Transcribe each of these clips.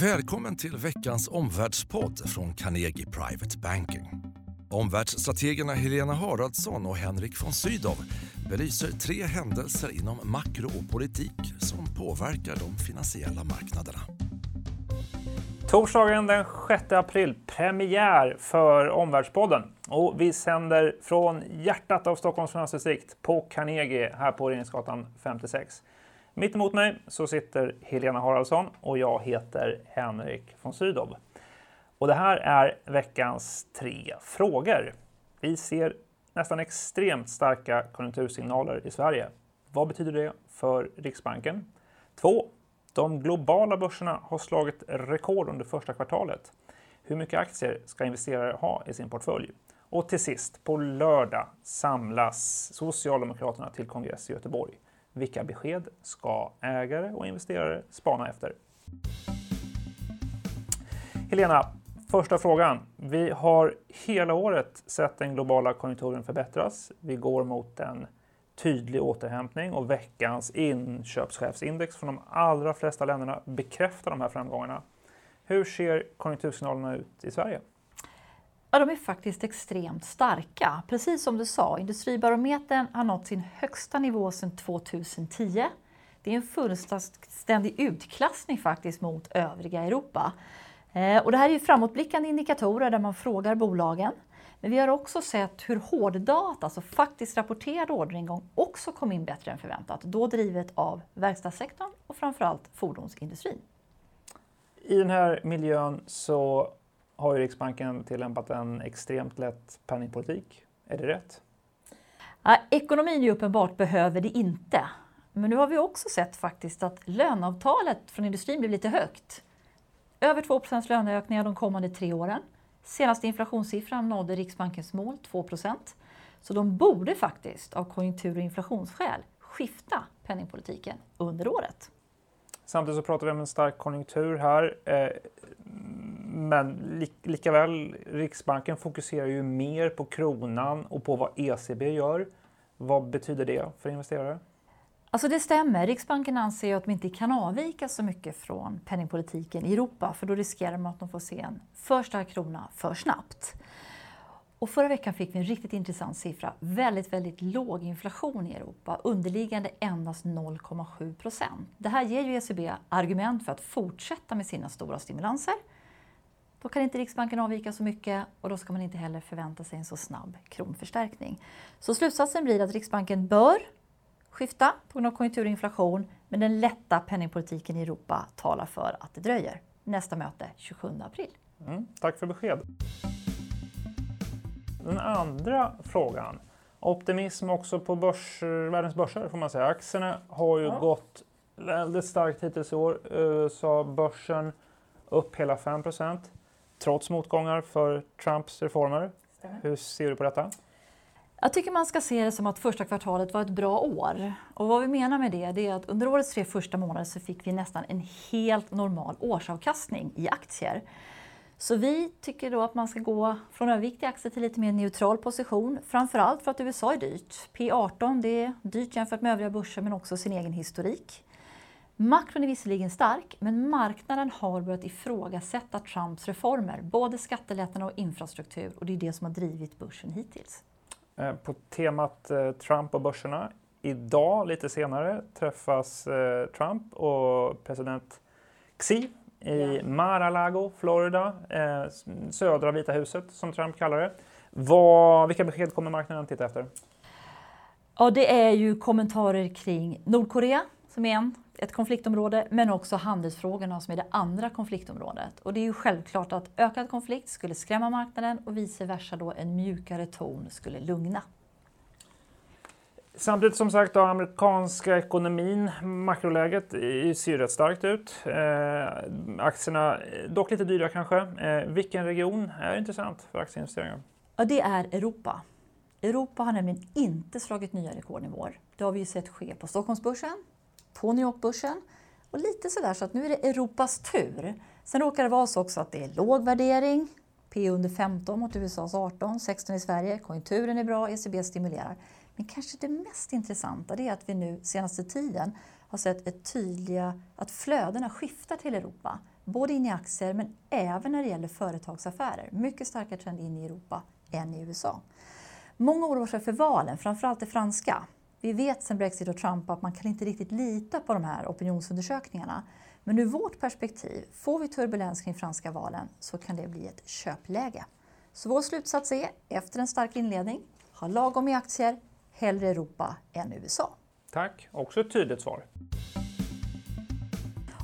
Välkommen till veckans omvärldspodd från Carnegie Private Banking. Omvärldsstrategerna Helena Haraldsson och Henrik von Sydow belyser tre händelser inom makro och politik som påverkar de finansiella marknaderna. Torsdagen den 6 april, premiär för Omvärldspodden. Och vi sänder från hjärtat av Stockholms finansdistrikt på Carnegie här på Regeringsgatan 56. Mitt emot mig så sitter Helena Haraldsson och jag heter Henrik von Sydow. Och det här är veckans tre frågor. Vi ser nästan extremt starka konjunktursignaler i Sverige. Vad betyder det för Riksbanken? 2. De globala börserna har slagit rekord under första kvartalet. Hur mycket aktier ska investerare ha i sin portfölj? Och till sist, på lördag samlas Socialdemokraterna till kongress i Göteborg. Vilka besked ska ägare och investerare spana efter? Helena, första frågan. Vi har hela året sett den globala konjunkturen förbättras. Vi går mot en tydlig återhämtning och veckans inköpschefsindex från de allra flesta länderna bekräftar de här framgångarna. Hur ser konjunktursignalerna ut i Sverige? Ja, de är faktiskt extremt starka. Precis som du sa, Industribarometern har nått sin högsta nivå sedan 2010. Det är en fullständig utklassning faktiskt mot övriga Europa. Eh, och det här är ju framåtblickande indikatorer där man frågar bolagen. Men vi har också sett hur hårddata, alltså faktiskt rapporterad orderingång, också kom in bättre än förväntat. Då drivet av verkstadssektorn och framförallt fordonsindustrin. I den här miljön så har ju Riksbanken tillämpat en extremt lätt penningpolitik. Är det rätt? Ja, ekonomin ju uppenbart behöver det inte. Men nu har vi också sett faktiskt att löneavtalet från industrin blir lite högt. Över 2% löneökningar de kommande tre åren. Senaste inflationssiffran nådde Riksbankens mål 2% Så de borde faktiskt av konjunktur och inflationsskäl skifta penningpolitiken under året. Samtidigt så pratar vi om en stark konjunktur här. Eh, men likaväl, Riksbanken fokuserar ju mer på kronan och på vad ECB gör. Vad betyder det för investerare? Alltså det stämmer. Riksbanken anser att de inte kan avvika så mycket från penningpolitiken i Europa för då riskerar man att de får se en för stark krona för snabbt. Och förra veckan fick vi en riktigt intressant siffra. Väldigt, väldigt låg inflation i Europa. Underliggande endast 0,7 procent. Det här ger ju ECB argument för att fortsätta med sina stora stimulanser. Då kan inte Riksbanken avvika så mycket och då ska man inte heller förvänta sig en så snabb kronförstärkning. Så slutsatsen blir att Riksbanken bör skifta på grund av konjunktur och inflation, men den lätta penningpolitiken i Europa talar för att det dröjer. Nästa möte 27 april. Mm, tack för besked. Den andra frågan. Optimism också på börs, världens börser får man säga. Aktierna har ju ja. gått väldigt starkt hittills i år. USA-börsen upp hela 5 trots motgångar för Trumps reformer. Hur ser du på detta? Jag tycker man ska se det som att första kvartalet var ett bra år. Och vad vi menar med det, det är att under årets tre första månader så fick vi nästan en helt normal årsavkastning i aktier. Så vi tycker då att man ska gå från överviktiga aktier till lite mer neutral position. Framförallt för att USA är dyrt. P18 det är dyrt jämfört med övriga börser men också sin egen historik. Makron är visserligen stark, men marknaden har börjat ifrågasätta Trumps reformer, både skattelättnader och infrastruktur, och det är det som har drivit börsen hittills. Eh, på temat eh, Trump och börserna, idag lite senare träffas eh, Trump och president Xi i Mar-a-Lago, Florida, södra Vita huset som Trump kallar det. Vad, vilka besked kommer marknaden titta efter? Ja, det är ju kommentarer kring Nordkorea som är en ett konfliktområde, men också handelsfrågorna som är det andra konfliktområdet. Och det är ju självklart att ökad konflikt skulle skrämma marknaden och vice versa då en mjukare ton skulle lugna. Samtidigt som sagt, då, amerikanska ekonomin, makroläget ser ju rätt starkt ut. Eh, aktierna dock lite dyra kanske. Eh, vilken region är intressant för aktieinvesteringar? Ja, det är Europa. Europa har nämligen inte slagit nya rekordnivåer. Det har vi ju sett ske på Stockholmsbörsen, på New York-börsen. Och lite sådär så att nu är det Europas tur. Sen råkar det vara så också att det är låg värdering, P under 15 mot USAs 18, 16 i Sverige, konjunkturen är bra, ECB stimulerar. Men kanske det mest intressanta är att vi nu senaste tiden har sett ett tydliga, att flödena skiftar till Europa. både in i aktier men även när det gäller företagsaffärer. Mycket starkare trend in i Europa än i USA. Många oroar sig för valen, framförallt det franska. Vi vet sedan Brexit och Trump att man kan inte riktigt lita på de här opinionsundersökningarna. Men ur vårt perspektiv, får vi turbulens kring franska valen så kan det bli ett köpläge. Så vår slutsats är, efter en stark inledning, ha lagom i aktier, hellre Europa än USA. Tack, också ett tydligt svar.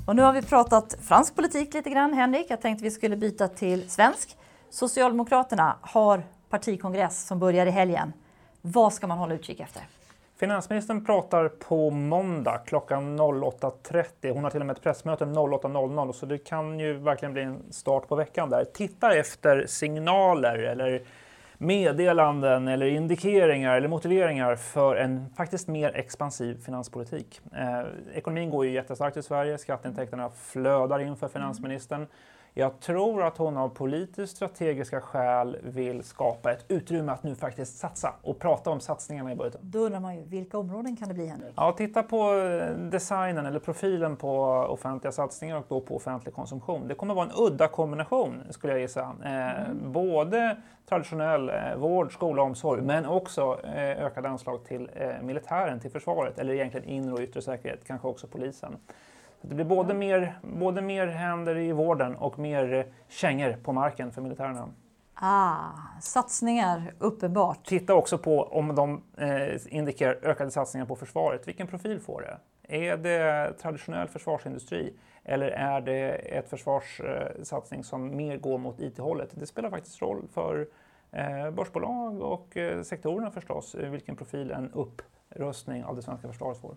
Och nu har vi pratat fransk politik lite grann, Henrik. Jag tänkte vi skulle byta till svensk. Socialdemokraterna har partikongress som börjar i helgen. Vad ska man hålla utkik efter? Finansministern pratar på måndag klockan 08.30. Hon har till och med ett pressmöte 08.00 så det kan ju verkligen bli en start på veckan där. Titta efter signaler eller meddelanden eller indikeringar eller motiveringar för en faktiskt mer expansiv finanspolitik. Eh, ekonomin går ju jättestarkt i Sverige, skatteintäkterna flödar in för finansministern. Jag tror att hon av politiskt strategiska skäl vill skapa ett utrymme att nu faktiskt satsa och prata om satsningarna i budgeten. Då undrar man ju, vilka områden kan det bli Henrik? Ja, titta på eh, designen eller profilen på offentliga satsningar och då på offentlig konsumtion. Det kommer vara en udda kombination skulle jag gissa. Eh, mm. Både traditionell eh, vård, skola och omsorg men också eh, ökade anslag till eh, militären, till försvaret eller egentligen inre och yttre säkerhet, kanske också polisen. Det blir både mer, både mer händer i vården och mer kängor på marken för militärerna. Ah, satsningar, uppenbart. Titta också på om de eh, indikerar ökade satsningar på försvaret. Vilken profil får det? Är det traditionell försvarsindustri eller är det ett försvarssatsning som mer går mot IT-hållet? Det spelar faktiskt roll för eh, börsbolag och eh, sektorerna förstås, vilken profil en upprustning av det svenska försvaret får.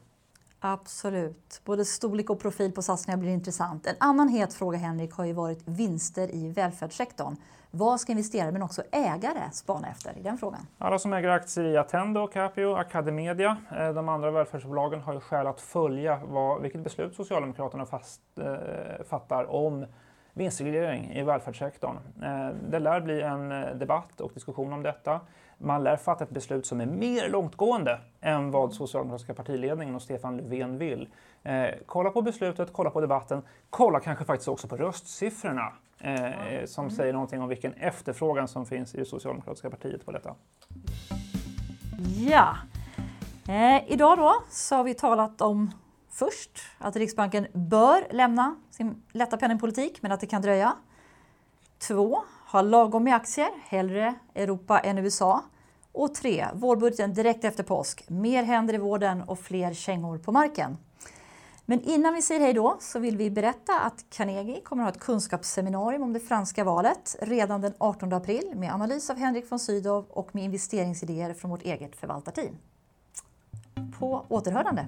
Absolut. Både storlek och profil på satsningar blir intressant. En annan het fråga Henrik har ju varit vinster i välfärdssektorn. Vad ska investerare men också ägare spana efter i den frågan? Alla som äger aktier i Attendo, Capio, Academedia, eh, de andra välfärdsbolagen har ju skäl att följa vad, vilket beslut Socialdemokraterna fast, eh, fattar om vinstreglering i välfärdssektorn. Eh, det lär bli en eh, debatt och diskussion om detta. Man lär fatta ett beslut som är mer långtgående än vad socialdemokratiska partiledningen och Stefan Löfven vill. Eh, kolla på beslutet, kolla på debatten, kolla kanske faktiskt också på röstsiffrorna eh, som säger någonting om vilken efterfrågan som finns i det socialdemokratiska partiet på detta. Ja, eh, idag då så har vi talat om först att Riksbanken bör lämna sin lätta penningpolitik men att det kan dröja. Två, ha lagom med aktier, hellre Europa än USA. Och tre, vårbudgeten direkt efter påsk. Mer händer i vården och fler kängor på marken. Men innan vi säger hej då så vill vi berätta att Carnegie kommer att ha ett kunskapsseminarium om det franska valet redan den 18 april med analys av Henrik von Sydow och med investeringsidéer från vårt eget förvaltarteam. På återhörande!